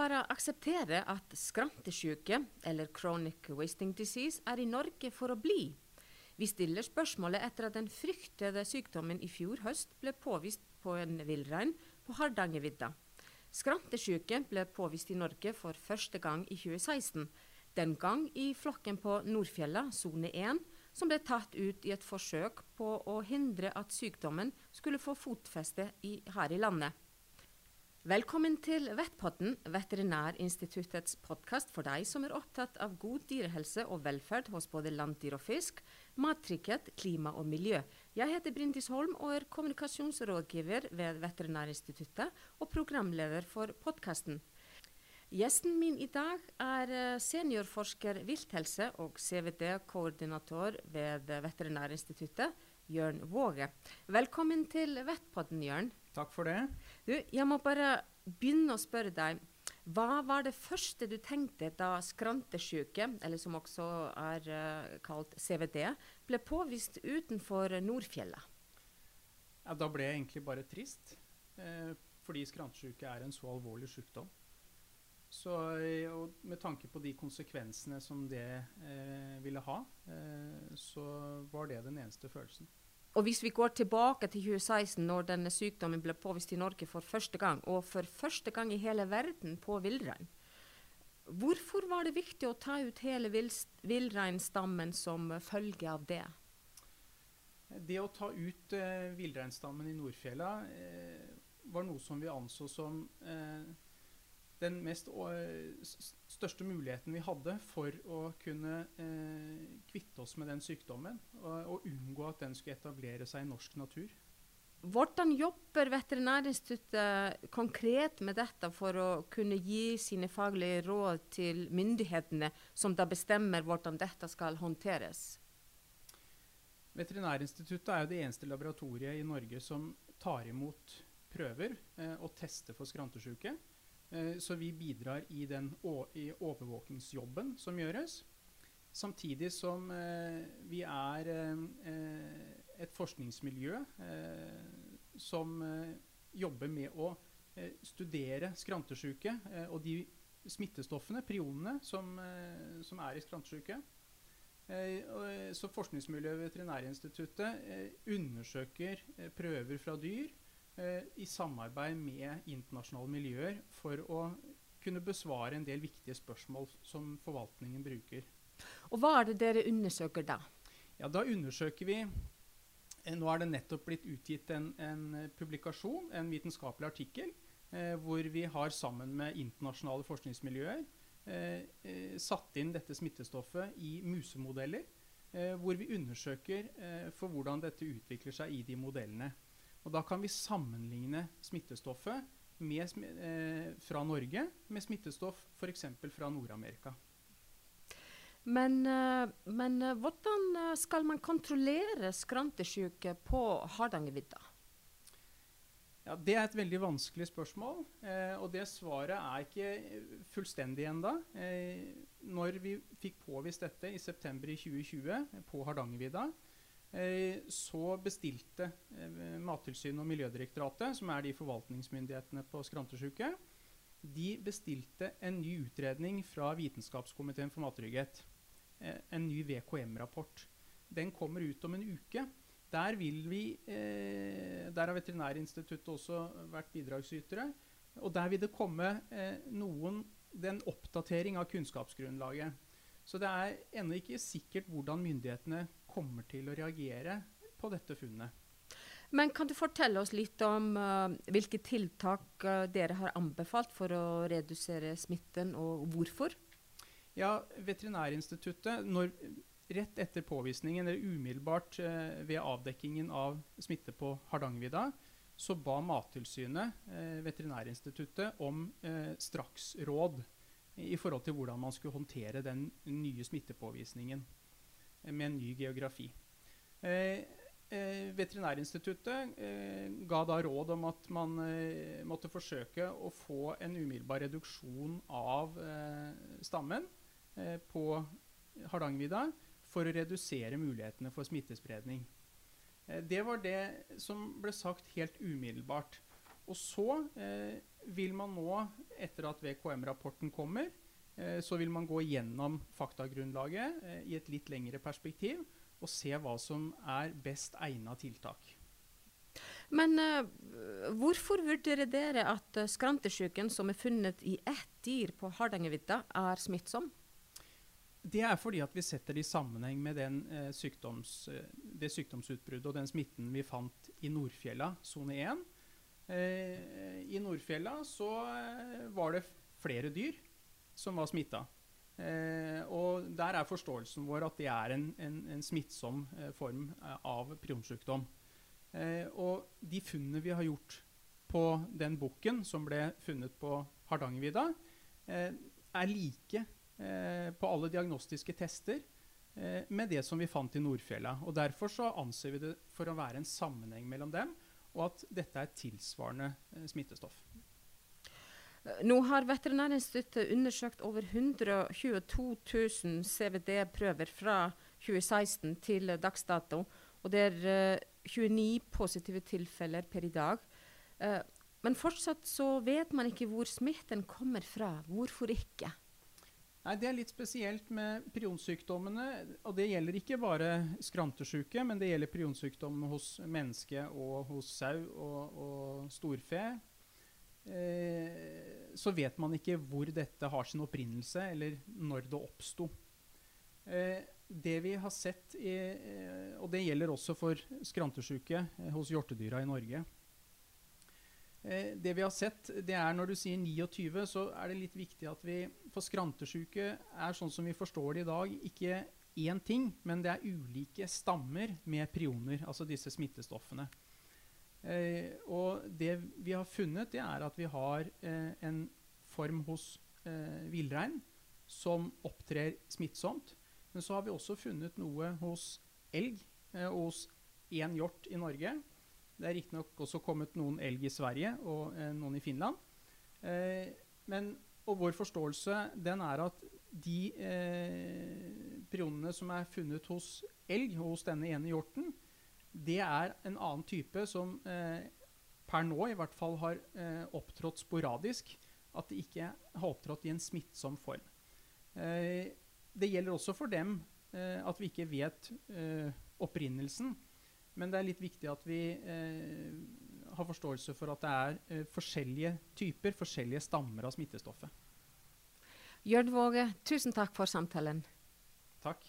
bare akseptere at skrantesyke, eller chronic wasting disease, er i Norge for å bli. Vi stiller spørsmålet etter at den fryktede sykdommen i fjor høst ble påvist på en villrein på Hardangervidda. Skrantesyke ble påvist i Norge for første gang i 2016. Den gang i flokken på Nordfjella, sone 1, som ble tatt ut i et forsøk på å hindre at sykdommen skulle få fotfeste i, her i landet. Velkommen til Vettpodden, Veterinærinstituttets podkast for deg som er opptatt av god dyrehelse og velferd hos både landdyr og fisk, mattrygghet, klima og miljø. Jeg heter Brindis Holm og er kommunikasjonsrådgiver ved Veterinærinstituttet og programleder for podkasten. Gjesten min i dag er eh, seniorforsker vilthelse og CVD-koordinator ved Veterinærinstituttet, Jørn Våge. Velkommen til Vettpodden, Jørn. Takk for det. Du, jeg må bare begynne å spørre deg. Hva var det første du tenkte da skrantesyke, eller som også er uh, kalt CVD, ble påvist utenfor Nordfjellet? Ja, da ble jeg egentlig bare trist. Eh, fordi skrantesyke er en så alvorlig sykdom. Så, og med tanke på de konsekvensene som det eh, ville ha, eh, så var det den eneste følelsen. Og hvis vi går tilbake til 2016, når denne sykdommen ble påvist i Norge for første gang, og for første gang i hele verden på villrein, hvorfor var det viktig å ta ut hele villreinstammen som følge av det? Det å ta ut eh, villreinstammen i Nordfjella eh, var noe som vi anså som uh, den mest, største muligheten vi hadde for å kunne eh, kvitte oss med den sykdommen og, og, unngå at den skulle etablere seg i norsk natur. Hvordan jobber Veterinærinstituttet konkret med dette for å kunne gi sine faglige råd til myndighetene, som da bestemmer hvordan dette skal håndteres? Veterinærinstituttet er jo det eneste laboratoriet i Norge som tar imot prøver eh, og tester for skrantesyke. Eh, så vi bidrar i den i overvåkingsjobben som gjøres. Samtidig som eh, vi er eh, et forskningsmiljø som jobber med å studere skrantesyke og de smittestoffene, prionene, som, som er i skrantesyke. Så Forskningsmiljøet ved Veterinærinstituttet undersøker prøver fra dyr i samarbeid med internasjonale miljøer for å kunne besvare en del viktige spørsmål som forvaltningen bruker. Og Hva er det dere undersøker da? Ja, Da undersøker vi eh, Nå er det nettopp blitt utgitt en, en publikasjon, en vitenskapelig artikkel, eh, hvor vi har sammen med internasjonale forskningsmiljøer eh, eh, satt inn dette smittestoffet i musemodeller. Eh, hvor vi undersøker for hvordan dette utvikler seg i de modellene. Og da kan vi sammenligne smittestoffet med, eh, fra Norge med smittestoff f.eks. fra Nord-Amerika. Men, eh, men, eh, hvordan eh, skal man kontrollere skrantesjuke på Hardangervidda? Ja, Det er et veldig vanskelig spørsmål. Eh, og det svaret er ikke fullstendig ennå. Eh, når vi fikk påvist dette i september i 2020 på Hardangervidda, så bestilte eh, Mattilsynet og Miljødirektoratet, som er de forvaltningsmyndighetene på skrantesjuke, de bestilte en ny utredning fra Vitenskapskomiteen for mattrygghet. Eh, en ny VKM-rapport. Den kommer ut om en uke. Der, vi, der har Veterinærinstituttet også vært bidragsytere. Og der vil det komme noen, en oppdatering av kunnskapsgrunnlaget. Så det er ennå ikke sikkert hvordan myndighetene kommer til å reagere på dette funnet. Men kan du fortelle oss litt om uh, hvilke tiltak uh, dere har anbefalt for å redusere smitten, og hvorfor? Ja, Veterinærinstituttet, når, rett etter påvisningen, eller umiddelbart uh, ved avdekkingen av smitte på Hardangervidda, så ba Mattilsynet Veterinærinstituttet om straksråd i forhold til hvordan man skulle håndtere den nye smittepåvisningen med en ny geografi. Eh, eh, Veterinærinstituttet eh, ga da råd om at man måtte forsøke å få en umiddelbar reduksjon av stammen på Hardangervidda for å redusere mulighetene for smittespredning. det var det som ble sagt helt umiddelbart. Og så eh, vil man nå, etter at VKM-rapporten kommer, eh, så vil man gå gjennom faktagrunnlaget eh, i et litt lengre perspektiv og se hva som er best egna tiltak. Men uh, hvorfor vurderer dere at uh, skrantesjuken som er funnet i ett dyr på Hardangervidda, er smittsom? Det er fordi at vi setter det i sammenheng med den, eh, sykdoms, det sykdomsutbruddet og den smitten vi fant i Nordfjella, sone 1. Eh, I Nordfjella så var det flere dyr som var smitta. Eh, og der er forståelsen vår at det er en, en, en smittsom eh, form av prionsykdom. Eh, og de funnene vi har gjort på den bukken som ble funnet på Hardangervidda, eh, er like eh, på alle diagnostiske tester eh, med det som vi fant i Nordfjella. Og Derfor så anser vi det for å være en sammenheng mellom dem, og at dette er tilsvarende eh, smittestoff. Nå har Veterinærinstituttet undersøkt over 122 000 CVD-prøver fra 2016 til dags dato. Og det er 29 positive tilfeller per i dag. Men fortsatt så vet man ikke hvor smitten kommer fra. Hvorfor ikke? Nei, Det er litt spesielt med prionsykdommene. og Det gjelder ikke bare skrantesjuke, men det gjelder prionsykdommene hos menneske og hos sau og, og storfe. Eh, så vet man ikke hvor dette har sin opprinnelse, eller når det oppsto. Eh, det vi har sett, i, eh, og det gjelder også for skrantesjuke eh, hos hjortedyra i Norge Det vi har sett, det er når du sier 29, så er det litt viktig at vi For skrantesjuke er sånn som vi forstår det i dag, ikke én ting, men det er ulike stammer med prioner, altså disse smittestoffene. Eh, og det vi har funnet, det er at vi har eh, en form hos eh, villrein som opptrer smittsomt. Men så har vi også funnet noe hos elg eh, og hos én hjort i Norge. Det er riktignok også kommet noen elg i Sverige og eh, noen i Finland. Eh, men, og vår forståelse den er at de eh, prionene som er funnet hos elg og hos denne ene hjorten, det er en annen type som eh, per nå i hvert fall har eh, opptrådt sporadisk. At det ikke har opptrådt i en smittsom form. Eh, det gjelder også for dem at vi ikke vet opprinnelsen. Men det er litt viktig at vi eh, har forståelse for at det er eh, forskjellige typer, forskjellige stammer av smittestoffet. Jørn Våge, tusen takk for samtalen. Takk.